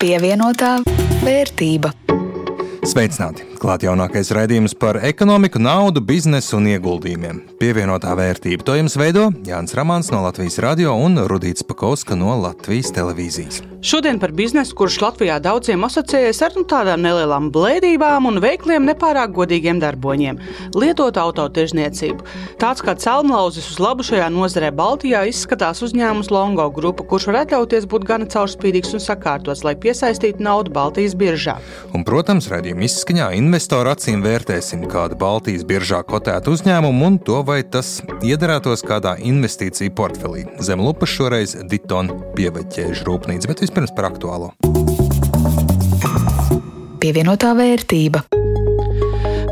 Pievienotā vērtība. Sveicināti! Klāt jaunākais raidījums par ekonomiku, naudu, biznesu un ieguldījumiem. Pievienotā vērtība to jums veido Jānis Ramāns no Latvijas radio un Rudīts Pakauska no Latvijas televīzijas. Šodien par biznesu, kurš Latvijā daudziem asociējas ar nu, tādām nelielām blēdībām un veikliem nepārāk godīgiem darboņiem - lietot autotirzniecību. Tāds kā celmlauzis uz labu šajā nozarē Baltijā izskatās uzņēmums Longo grupa, kurš var atļauties būt gana caurspīdīgs un sakārtots, lai piesaistītu naudu Baltijas biržā. Un, protams, raidījuma izskaņā investoru acīm vērtēsim kādu Baltijas biržā kotētu uzņēmumu un to, vai tas iedarētos kādā investīciju portfelī. Zem lupas šoreiz Ditona pieveķēžu rūpnīca, vispirms par aktuālo. Pievienotā vērtība.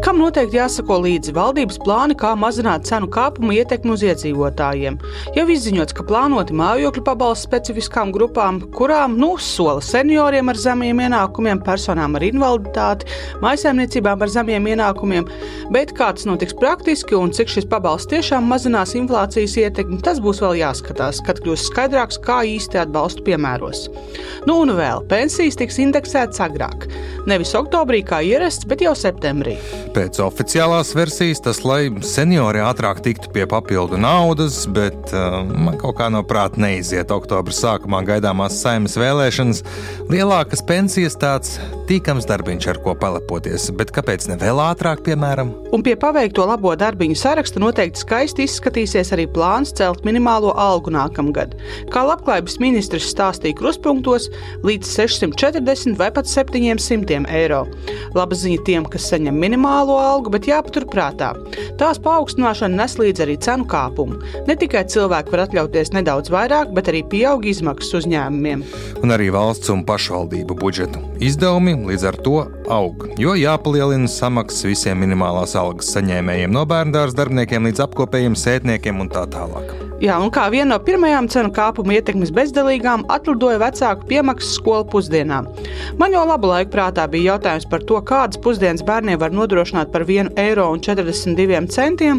Kam noteikti jāsako līdzi valdības plāni, kā mazināt cenu kāpumu ietekmi uz iedzīvotājiem. Jau izziņots, ka plānoti mājokļu pabalsti specifiskām grupām, kurām nu sola senioriem ar zemiem ienākumiem, personām ar invaliditāti, maisaimniecībām ar zemiem ienākumiem, bet kā tas notiks praktiski un cik šis pabalsts tiešām mazinās inflācijas ietekmi, tas būs vēl jāskatās, kad kļūs skaidrāks, kā īsti atbalstu piemēros. Nu un vēl pensijas tiks indeksētas agrāk, nevis oktobrī kā ierasts, bet jau septembrī. Pēc oficiālās versijas tas, lai seniori ātrāk tiktu pie papildu naudas, bet uh, man kaut kā no prāta neiziet. Oktobra sākumā gaidāmās saimnes vēlēšanas, lielākas pensijas tāds tīkams darbiņš, ar ko pelepoties. Bet kāpēc ne vēl ātrāk, piemēram? Un pie paveikto labo darbiņu saraksta noteikti skaisti izskatīsies arī plāns celt minimālo algu nākamgad. Kā labklājības ministrs stāstīja kruspunktos, līdz 640 vai pat 700 eiro. Laba ziņa tiem, kas saņem minimālo algu, bet jāpaturprātā. Tās paaugstināšana nes līdzi arī cenu kāpumu. Ne tikai cilvēki var atļauties nedaudz vairāk, bet arī pieaug izmaksas uzņēmumiem. Un arī valsts un pašvaldību budžetu izdevumi līdz ar to aug, jo jāpalielina samaksas visiem minimālās algas saņēmējiem, no bērnu darbiniekiem līdz apkopējiem, sētniekiem un tā tālāk. Jā, un kā viena no pirmajām cenu kāpuma ietekmes bezdalīgām atlidoja vecāku piemaksas skolu pusdienām. Man jau labu laiku prātā bija jautājums par to, kādas pusdienas bērniem var nodrošināt par 1,42 eiro,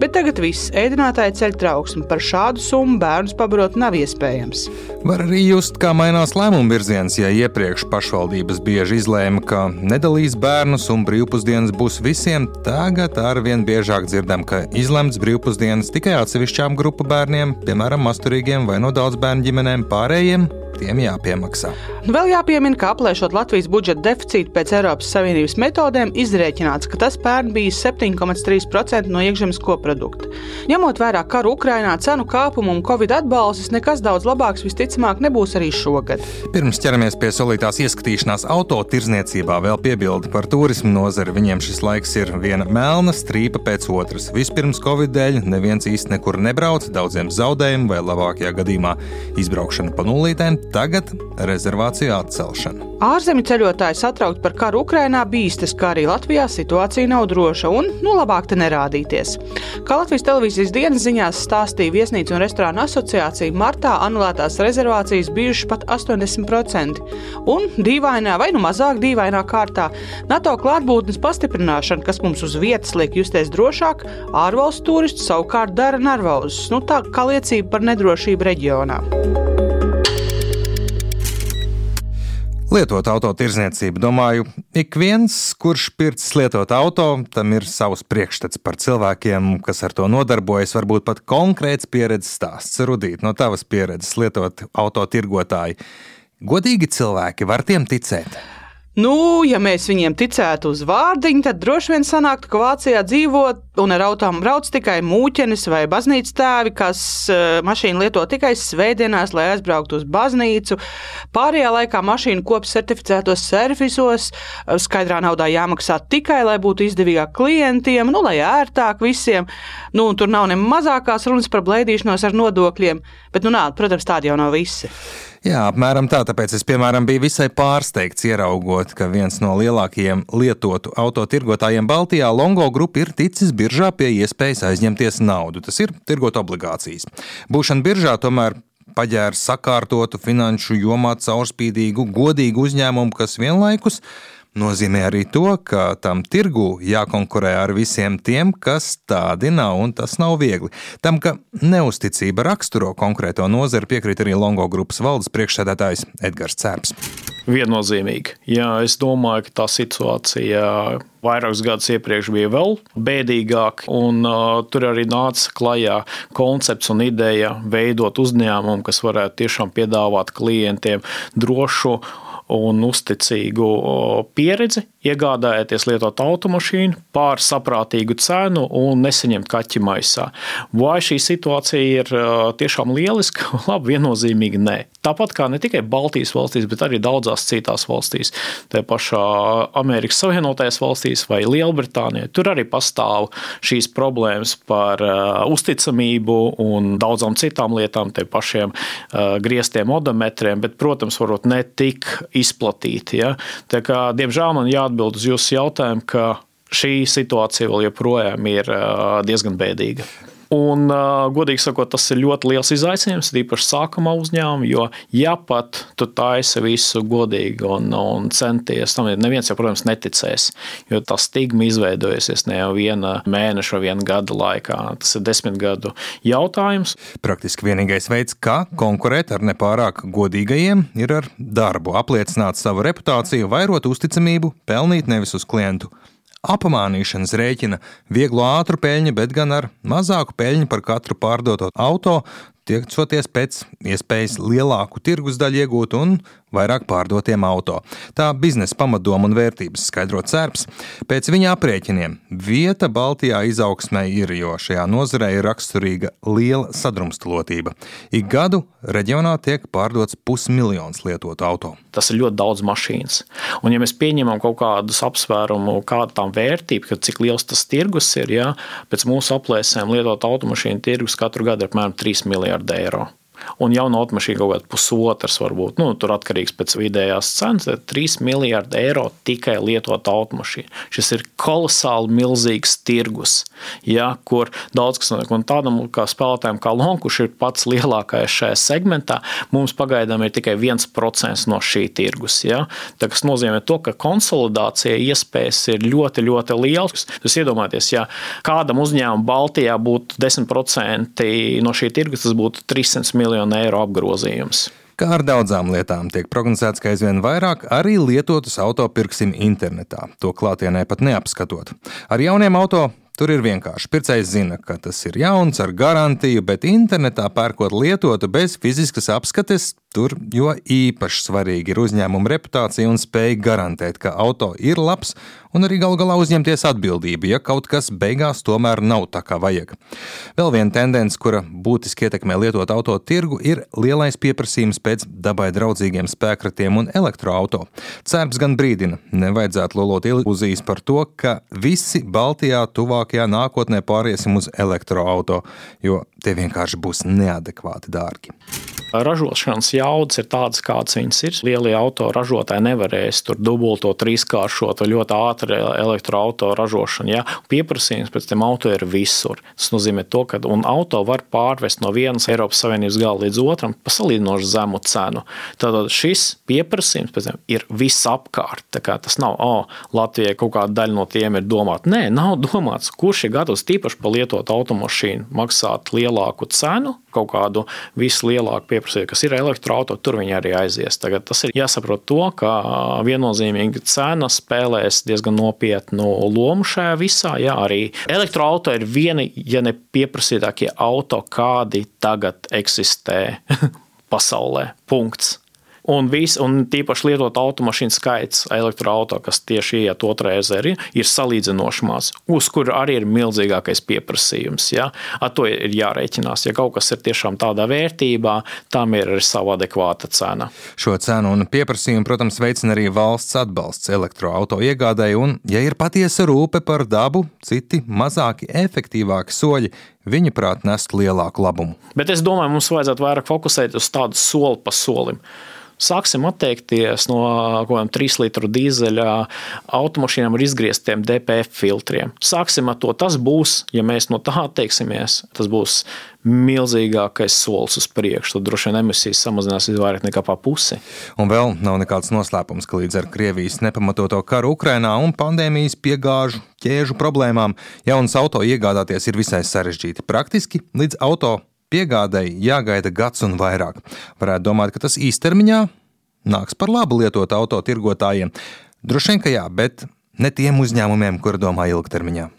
bet tagad viss ēdinātāji ceļ trauksmi. Par šādu summu bērnus pabarot nav iespējams. Var arī just, kā mainās lēmumu virziens, ja iepriekš pašvaldības bieži izlēma, ka nedalīs bērnus un brīvpusdienas būs visiem. Tagad arvien biežāk dzirdam, ka izlemts brīvpusdienas tikai atsevišķām grupu bērniem, piemēram, masturīgiem vai no daudz bērnu ģimenēm, pārējiem tiem jāpiemaksā. Vēl jāpiemina, ka aplēšot Latvijas budžeta deficītu pēc Eiropas Savienības metodēm, izrēķināts, ka tas pērn bija 7,3% no iekšzemes koprodukta. Ņemot vērā karu Ukrainā, cenu kāpumu un covid atbalstus, nekas daudz labāks visticamāk nebūs arī šogad. Pirms ķeramies pie solītās ieskatīšanās auto tirzniecībā, vēl piebildi par turismu nozari. Viņiem šis laiks ir viena melna strīpa pēc otras. Vispirms covid dēļ neviens īsti nekur nebrauc, daudziem zaudējumi vai labākajā gadījumā izbraukšana pa nulītēm tagad rezervāciju atcelšana. Ārzemju ceļotāji satraukti par karu Ukrainā bīstas, kā arī Latvijā situācija nav droša un nu labāk te nerādīties. Kā Latvijas televīzijas dienas ziņās stāstīja Viesnīcu un restorānu asociācija, martā anulētās rezervācijas bijušas pat 80%. Un dīvainā vai nu mazāk dīvainā kārtā NATO klātbūtnes pastiprināšana, kas mums uz vietas liek justies drošāk, ārvalstu turistu savukārt dara nervozus. Nu, tā kā liecība par nedrošību reģionā. Lietot autotirzniecību, domāju, ik viens, kurš pircis lietot auto, tam ir savs priekšstats par cilvēkiem, kas ar to nodarbojas, varbūt pat konkrēts pieredzes stāsts. Rudīt no tavas pieredzes lietot autotirgotāji. Godīgi cilvēki var tiem ticēt. Nu, ja mēs viņiem ticētu uz vārdiņu, tad droši vien sanāktu, ka Vācijā dzīvo un ar automašīnu brauc tikai mūķenis vai baznīcas tēvi, kas uh, mašīnu lieto tikai svētdienās, lai aizbrauktu uz baznīcu. Pārējā laikā mašīnu kops certificētos servisos, skaidrā naudā jāmaksā tikai, lai būtu izdevīgāk klientiem, nu, lai ērtāk visiem. Nu, tur nav ne mazākās runas par blēdīšanos ar nodokļiem, bet, nu, nā, protams, tādi jau nav visi. Jā, apmēram tā. Tāpēc es, piemēram, biju visai pārsteigts ieraugot, ka viens no lielākajiem lietotu autotirgotājiem Baltijā, Longo Group, ir ticis biržā pie iespējas aizņemties naudu. Tas ir tirgot obligācijas. Būšana biržā tomēr paģēra sakārtotu finanšu jomā caurspīdīgu, godīgu uzņēmumu, kas vienlaikus nozīmē arī to, ka tam tirgu jākonkurē ar visiem tiem, kas tādi nav, un tas nav viegli. Tam, ka neusticība raksturo konkrēto nozari, piekrīt arī Longo grupas valdes priekšsēdētājs Edgars Cērps. Viennozīmīgi. Jā, es domāju, ka tā situācija vairākus gadus iepriekš bija vēl bēdīgāka, un uh, tur arī nāca klajā koncepts un ideja veidot uzņēmumu, kas varētu tiešām piedāvāt klientiem drošu un uzticīgu pieredzi, iegādājieties lietot automašīnu pār saprātīgu cenu un nesaņemt kaķi maisā. Vai šī situācija ir tiešām lieliska? Labi, viennozīmīgi nē. Tāpat kā ne tikai Baltijas valstīs, bet arī daudzās citās valstīs, tā pašā Amerikas Savienotajās valstīs vai Lielbritānijā, tur arī pastāv šīs problēmas par uzticamību un daudzām citām lietām, tie pašiem grieztiem odometriem, bet, protams, varbūt ne tik izplatīti. Ja? Tā kā, diemžēl man jāatbild uz jūsu jautājumu, ka šī situācija vēl joprojām ir diezgan bēdīga. Un, godīgi sakot, tas ir ļoti liels izaicinājums, īpaši sākumā uzņēmumam, jo, ja pat tu taisi visu godīgi un, un centies, tam neviens jau, protams, neticēs, jo tā stigma izveidojusies ne jau viena mēneša vai viena gada laikā. Tas ir desmit gadu jautājums. Praktiski vienīgais veids, kā konkurēt ar nepārāk godīgajiem, ir ar darbu, apliecināt savu reputāciju, vairot uzticamību, pelnīt nevis uz klientu apmānīšanas rēķina. Vieglu ātru peļņu, bet gan ar mazāku peļņu par katru pārdoto auto, tiecoties pēc iespējas lielāku tirgus daļu iegūt un vairāk pārdotiem auto. Tā biznesa pamatdoma un vērtības skaidro cērps. Pēc viņa aprēķiniem vieta Baltijā izaugsmē ir, jo šajā nozarē ir raksturīga liela sadrumstalotība. Ik gadu reģionā tiek pārdots pusmiljons lietotu auto. Tas ir ļoti daudz mašīnas. Un, ja mēs pieņemam kaut kādus apsvērumu, kāda tam vērtība, cik liels tas tirgus ir, ja, pēc mūsu aplēsēm lietot automašīnu tirgus katru gadu ir apmēram 3 miljardi miljardi eiro. Un jauna automašīna kaut kāda pusotras, varbūt nu, tur atkarīgs pēc vidējās cenas, tad 3 miljardi eiro tikai lietot automašīnu. Šis ir kolosāli milzīgs tirgus, ja, kur daudz kas notiek. Un tādam kā spēlētājam kā Long, kurš ir pats lielākais šajā segmentā, mums pagaidām ir tikai 1% no šī tirgus. Ja. Tas nozīmē, to, ka konsolidācija iespējas ir ļoti, ļoti lielas. Jūs iedomājaties, ja kādam uzņēmumam Baltijā būtu 10% no šī tirgus, tas būtu būtu 300 miljonu eiro apgrozījums. Kā ar daudzām lietām tiek prognozēts, ka aizvien vairāk arī lietotus auto pirksim internetā, to klātienē pat neapskatot. Ar jauniem auto Tur ir vienkārši. Pircējs zina, ka tas ir jauns, ar garantiju, bet internetā pērkot lietotu bez fiziskas apskates, tur jo īpaši svarīgi ir uzņēmuma reputācija un spēja garantēt, ka auto ir labs un arī gal galā uzņemties atbildību, ja kaut kas beigās tomēr nav tā kā vajag. Vēl viena tendence, kura būtiski ietekmē lietot auto tirgu, ir lielais pieprasījums pēc dabai draudzīgiem spēkratiem un elektroautorātiem. Cērps gan brīdina, nevajadzētu lolot ilūzijas par to, ka visi Baltijā tuvākajā nākotnē pāriesim uz elektroautorātu, jo tie vienkārši būs neadekvāti dārgi. Ražošanas jaudas ir tādas, kādas viņas ir. Lielie autoražotāji nevarēs tur dubultot, trīskāršot ļoti ātri elektroautorātu ražošanu. Ja? Pieprasījums pēc tam auto ir visur. Tas nozīmē, to, ka auto var pārvest no vienas Eiropas Savienības gala līdz otram pa salīdzinoši zemu cenu. Tad šis pieprasījums ir visapkārt. Tas nav, oh, Latvijai kaut kāda daļa no tiem ir domāta. Nē, nav domāts, kurš ir gatavs tīpaši par lietotu automašīnu maksāt lielāku cenu, kaut kādu vislielāku pieprasījumu pieprasīja, kas ir elektroautorāta, tur viņi arī aizies. Tagad tas ir jāsaprot to, ka viennozīmīgi cena spēlēs diezgan nopietnu lomu šajā visā. Jā, arī elektroautorāta ir viena, ja ne pieprasītākie auto, kādi tagad eksistē pasaulē. Punkts. Un, vis, un tīpaši lietot automašīnu skaits, elektroautorāta, kas tieši iet otrajā ir, ir salīdzinoši maz, uz kura arī ir milzīgākais pieprasījums. Ja? Ar to ir jārēķinās. Ja kaut kas ir tiešām tādā vērtībā, tam ir arī sava adekvāta cena. Šo cenu un pieprasījumu, protams, veicina arī valsts atbalsts elektroautorāta iegādēji, un, ja ir patiesa rūpe par dabu, citi mazāki, efektīvāki soļi viņa prāt nest lielāku labumu. Bet es domāju, mums vajadzētu vairāk fokusēt uz tādu soli pa solim sāksim atteikties no kādiem 3 litru dīzeļa automašīnām ar izgrieztiem DPF filtriem. Sāksim ar to. Tas būs, ja mēs no tā atteiksimies, tas būs milzīgākais solis uz priekšu. Tad droši vien emisijas samazinās vairāk nekā pa pusi. Un vēl nav nekāds noslēpums, ka līdz ar Krievijas nepamatoto karu Ukrainā un pandēmijas piegāžu ķēžu problēmām jaunas auto iegādāties ir visai sarežģīti. Praktiski līdz auto piegādēji jāgaida gads un vairāk. Varētu domāt, ka tas īstermiņā nāks par labu lietot auto tirgotājiem? Droši vien, ka jā, bet ne tiem uzņēmumiem, kuri domā ilgtermiņā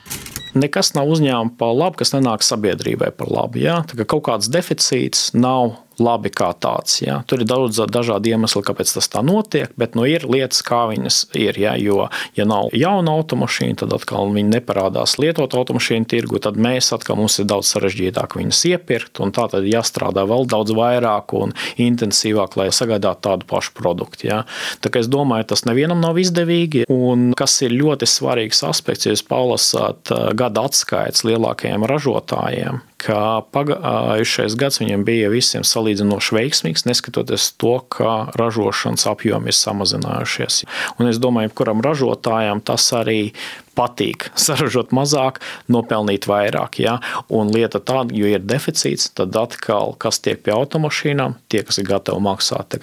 nekas nav uzņēmuma par labu, kas nenāk sabiedrībai par labu. Ja? Kaut kāds deficīts nav labi kā tāds. Ja? Tur ir daudz dažādu iemeslu, kāpēc tas tā notiek, bet nu, ir lietas, kā viņas ir. Ja? Jo, ja nav jauna automašīna, tad atkal viņi neparādās lietot automašīnu tirgu, tad mēs atkal mums ir daudz sarežģītāk viņas iepirkt, tā tad jāstrādā vēl daudz vairāk un intensīvāk, lai sagādātu tādu pašu produktu. Ja? Tā kā es domāju, tas nevienam nav izdevīgi, un kas ir ļoti svarīgs aspekts, ja jūs palasāt gada atskaites lielākajiem ražotājiem, ka pagājušais gads viņiem bija visiem salīdzinoši veiksmīgs, neskatoties to, ka ražošanas apjomi ir samazinājušies. Un es domāju, kuram ražotājam tas arī patīk saražot mazāk, nopelnīt vairāk. Ja? Un lieta tāda, jo ir deficīts, tad atkal, kas tiek pie automašīnām, tie, kas ir gatavi maksāt,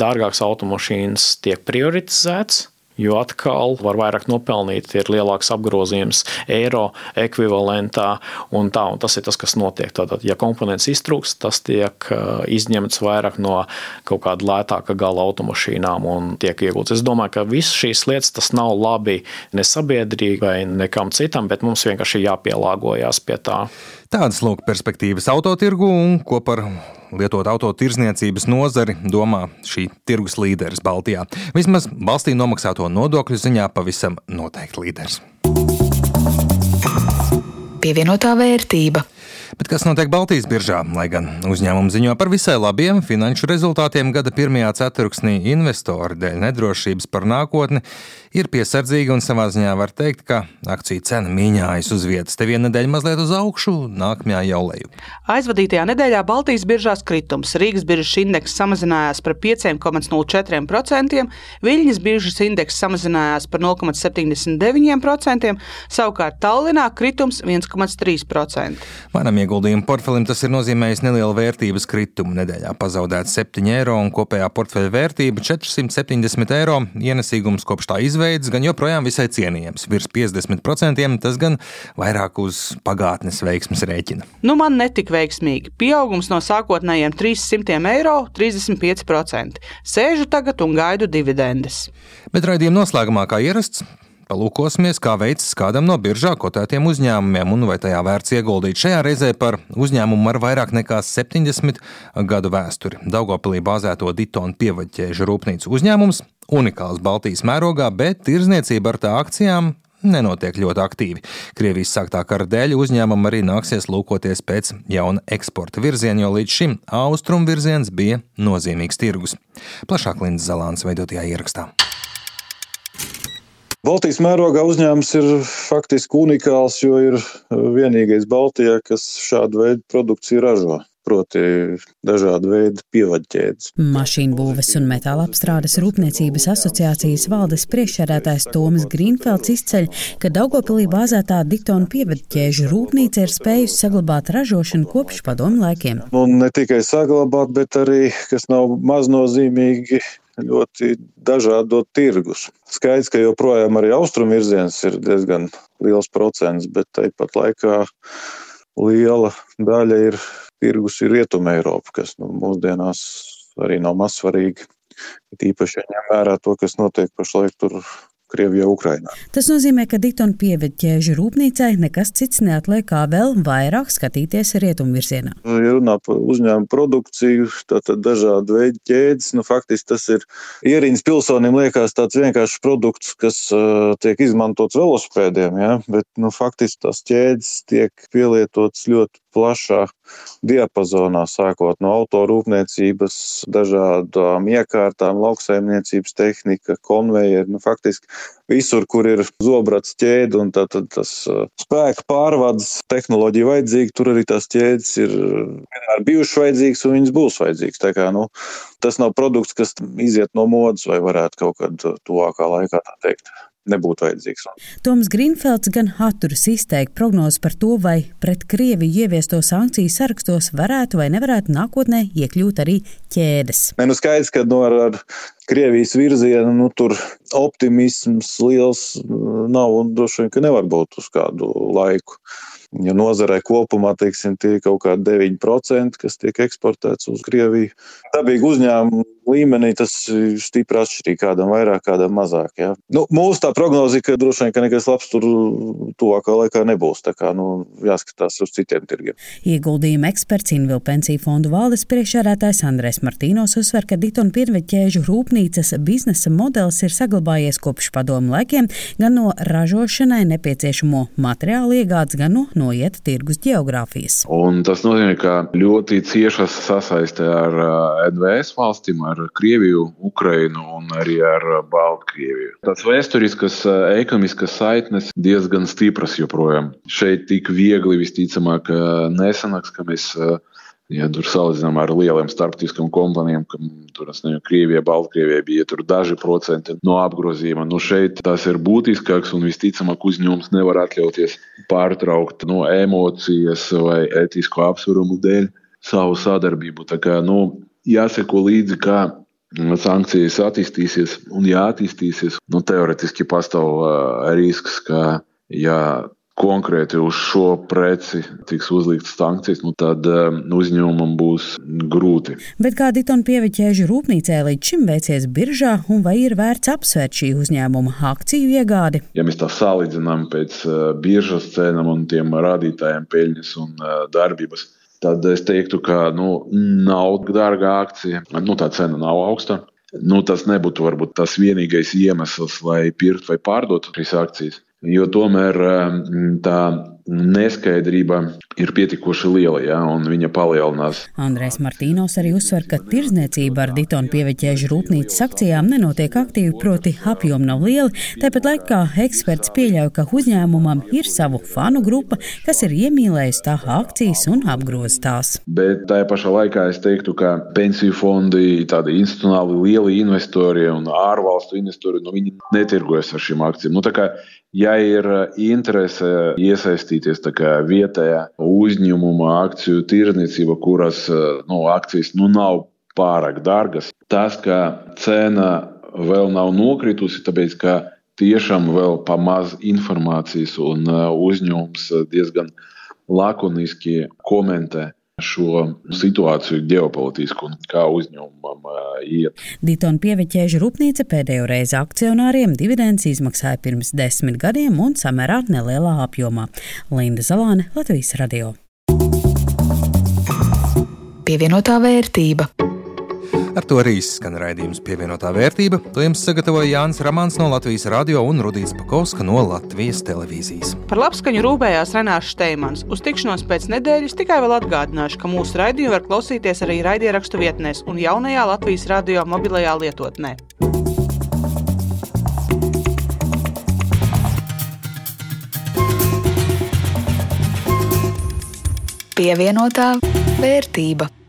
dārgākas automašīnas tiek prioritizētas Jo atkal var vairāk nopelnīt, ir lielāks apgrozījums eiro ekvivalentā, un, tā, un tas ir tas, kas notiek. Tātad, ja komponents iztrūks, tas tiek izņemts vairāk no kaut kāda lētāka gala automašīnām un tiek iegūts. Es domāju, ka visas šīs lietas tas nav labi ne sabiedrībai, nekam citam, bet mums vienkārši jāpielāgojas pie tā. Tādas lūk perspektīvas autotirgu un ko par lietot autotirzniecības nozari domā šī tirgus līderis Baltijā. Vismaz valstī nomaksāto nodokļu ziņā pavisam noteikti līderis. Pievienotā vērtība. Bet kas notiek Baltijas biržā? Lai gan uzņēmumi ziņo par visai labiem finanšu rezultātiem gada pirmajā ceturksnī, investori dēļ nedrošības par nākotni ir piesardzīgi un savā ziņā var teikt, ka akciju cena mīņājas uz vietas. Te viena nedēļa mazliet uz augšu, nākamajā jau leju. Aizvadītajā nedēļā Baltijas biržās kritums. Rīgas biržas indeks samazinājās par 5,04%, Viļņas biržas indeks samazinājās par 0,79%, savukārt Tallinā kritums 1,3%. Manam ieguldījumu portfelim tas ir nozīmējis nelielu vērtības kritumu. Nedēļā pazaudēts 7 eiro un kopējā portfeļa vērtība 470 eiro. Ienesīgums kopš tā izveids gan joprojām visai cienījams. Virs 50% tas gan vairāk uz pagātnes veiksmes rēķina. Nu, man netika veiksmīgi. Pieaugums no sākotnējiem 300 eiro - 35%. Sēžu tagad un gaidu dividendes. Bet raidījuma noslēgumā, kā ierasts, Palūkosimies, kā veicas kādam no biržā kotētiem uzņēmumiem un vai tajā vērts ieguldīt. Šajā reizē par uzņēmumu ar vairāk nekā 70 gadu vēsturi. Daugopilī bāzēto Ditonu pievaļķēžu rūpnīcu uzņēmums, unikāls Baltijas mērogā, bet tirzniecība ar tā akcijām nenotiek ļoti aktīvi. Krievijas sāktā kara dēļ uzņēmumam arī nāksies lūkoties pēc jauna eksporta virziena, jo līdz šim austrumu virziens bija nozīmīgs tirgus. Plašāk Lindas Zalāns veidotajā ierakstā. Baltijas mērogā uzņēmums ir faktiski unikāls, jo ir vienīgais Baltijā, kas šādu veidu produkciju ražo proti dažādu veidu pievaļķēdes. Mašīnu būves un metāla apstrādes rūpniecības asociācijas valdes priekšsēdētājs Toms Grīnfelds izceļ, ka Daugopilī bāzētā Diktona pievaļķēžu rūpnīca ir spējusi saglabāt ražošanu kopš padomu laikiem. Un ne tikai saglabāt, bet arī, kas nav maznozīmīgi, ļoti dažādo tirgus. Skaidrs, ka joprojām arī austrumu virziens ir diezgan liels procents, bet tāpat laikā liela daļa ir tirgus ir Rietuma Eiropa, kas nu, mūsdienās arī nav mazsvarīgi. Tīpaši ņem vērā to, kas notiek pašlaik tur Krievijā, Ukrainā. Tas nozīmē, ka Daytona pieved ķēžu rūpnīcai nekas cits neatliek kā vēl vairāk skatīties rietumvirzienā. Ja runā par uzņēmumu produkciju, tad dažādi veidi ķēdes, nu faktiski tas ir ierīnas pilsonim liekas tāds vienkāršs produkts, kas uh, tiek izmantots velosipēdiem, ja? bet nu, faktiski tās ķēdes tiek pielietotas ļoti plašā diapazonā, sākot no autorūpniecības, dažādām iekārtām, lauksaimniecības tehnika, konvejeri. Nu, faktiski visur, kur ir zobrats ķēde un tā, tā, tas uh, spēka pārvades tehnoloģija vajadzīga, tur arī tās ķēdes ir vienmēr bijušas vajadzīgas un viņas būs vajadzīgas. Tā kā, nu, tas nav produkts, kas iziet no modes vai varētu kaut kad tuvākā laikā tā teikt nebūtu vajadzīgs. Toms Grīnfelds gan atturas izteikt prognozi par to, vai pret Krieviju ieviesto sankciju sarakstos varētu vai nevarētu nākotnē iekļūt arī ķēdes. Ne, nu skaidrs, ka no ar, ar Krievijas virzienu nu, tur optimisms liels nav un droši vien, ka nevar būt uz kādu laiku. Ja nozarē kopumā teiksim, tie ir kaut kādi 9%, kas tiek eksportēts uz Krieviju. Dabīgi uzņēmumi līmenī tas ir stipri atšķirīgi, kādam vairāk, kādam mazāk. Ja. Nu, mūsu tā prognoze ir, ka droši vien ka nekas labs tur tuvākā laikā nebūs. Tā kā nu, jāskatās uz citiem tirgiem. Ieguldījuma eksperts Invilu pensiju fondu valdes priekšsēdētājs Andrēs Martīnos uzsver, ka Ditona pirveķēžu rūpnīcas biznesa modelis ir saglabājies kopš padomu laikiem gan no ražošanai nepieciešamo materiālu iegādes, gan no noieta tirgus geogrāfijas. Un tas nozīmē, ka ļoti cieša sasaiste ar NVS valstīm ar Krieviju, Ukrainu un arī ar Baltkrieviju. Tās vēsturiskas, ekonomiskas saitnes diezgan stipras joprojām. Šeit tik viegli visticamāk nesanāks, ka mēs. Ja tur salīdzinām ar lieliem starptautiskiem kompanijām, kam tur nezinu, Krievijā, Baltkrievijā bija tur daži procenti no apgrozījuma, nu šeit tas ir būtiskāks un visticamāk uzņēmums nevar atļauties pārtraukt no emocijas vai etisko apsvērumu dēļ savu sadarbību. Tā kā nu, jāseko līdzi, kā sankcijas attīstīsies, un ja attīstīsies, nu, teoretiski pastāv risks, ka, ja konkrēti uz šo preci tiks uzliktas sankcijas, nu tad uzņēmumam būs grūti. Bet kā Ditona pieviķēžu rūpnīcē līdz šim veicies biržā, un vai ir vērts apsvērt šī uzņēmuma akciju iegādi? Ja mēs tā salīdzinām pēc biržas cenām un tiem rādītājiem peļņas un darbības, tad es teiktu, ka nu, nav dārga akcija. Nu, tā cena nav augsta. Nu, tas nebūtu varbūt tas vienīgais iemesls, lai pirktu vai pārdotu šīs akcijas. Jo tomēr tā neskaidrība ir pietiekoši liela, ja, un viņa palielinās. Andrēs Martīnos arī uzsver, ka tirzniecība ar Ditonu pieveķēžu rūpnīcas akcijām nenotiek aktīvi, proti apjomi nav lieli. Tāpat laikā eksperts pieļauj, ka uzņēmumam ir savu fanu grupa, kas ir iemīlējusi tā akcijas un apgroz tās. Bet tajā pašā laikā es teiktu, ka pensiju fondi, tādi institucionāli lieli investori un ārvalstu investori, nu, viņi netirgojas ar šīm akcijām. Nu, Ja ir interese iesaistīties vietējā uzņēmuma akciju tirdzniecība, kuras nu, akcijas nu, nav pārāk dārgas, tas, ka cena vēl nav nokritusi, tāpēc ka tiešām vēl pa maz informācijas un uzņēmums diezgan lakoniski komentē šo situāciju ģeopolitisku un kā uzņēmumam iet. Ditona pieveķēža rūpnīca pēdējo reizi akcionāriem dividends izmaksāja pirms desmit gadiem un samērā nelielā apjomā. Linda Zalāne, Latvijas radio. Pievienotā vērtība. Ar to arī skan raidījums pievienotā vērtība. To jums sagatavoja Jānis Ramāns no Latvijas radio un Rudīts Pakauska no Latvijas televīzijas. Par labskaņu rūpējās Renārs Steimans. Uz tikšanos pēc nedēļas tikai vēl atgādināšu, ka mūsu raidījumu var klausīties arī raidierakstu vietnēs un jaunajā Latvijas radio mobilajā lietotnē. Pievienotā vērtība.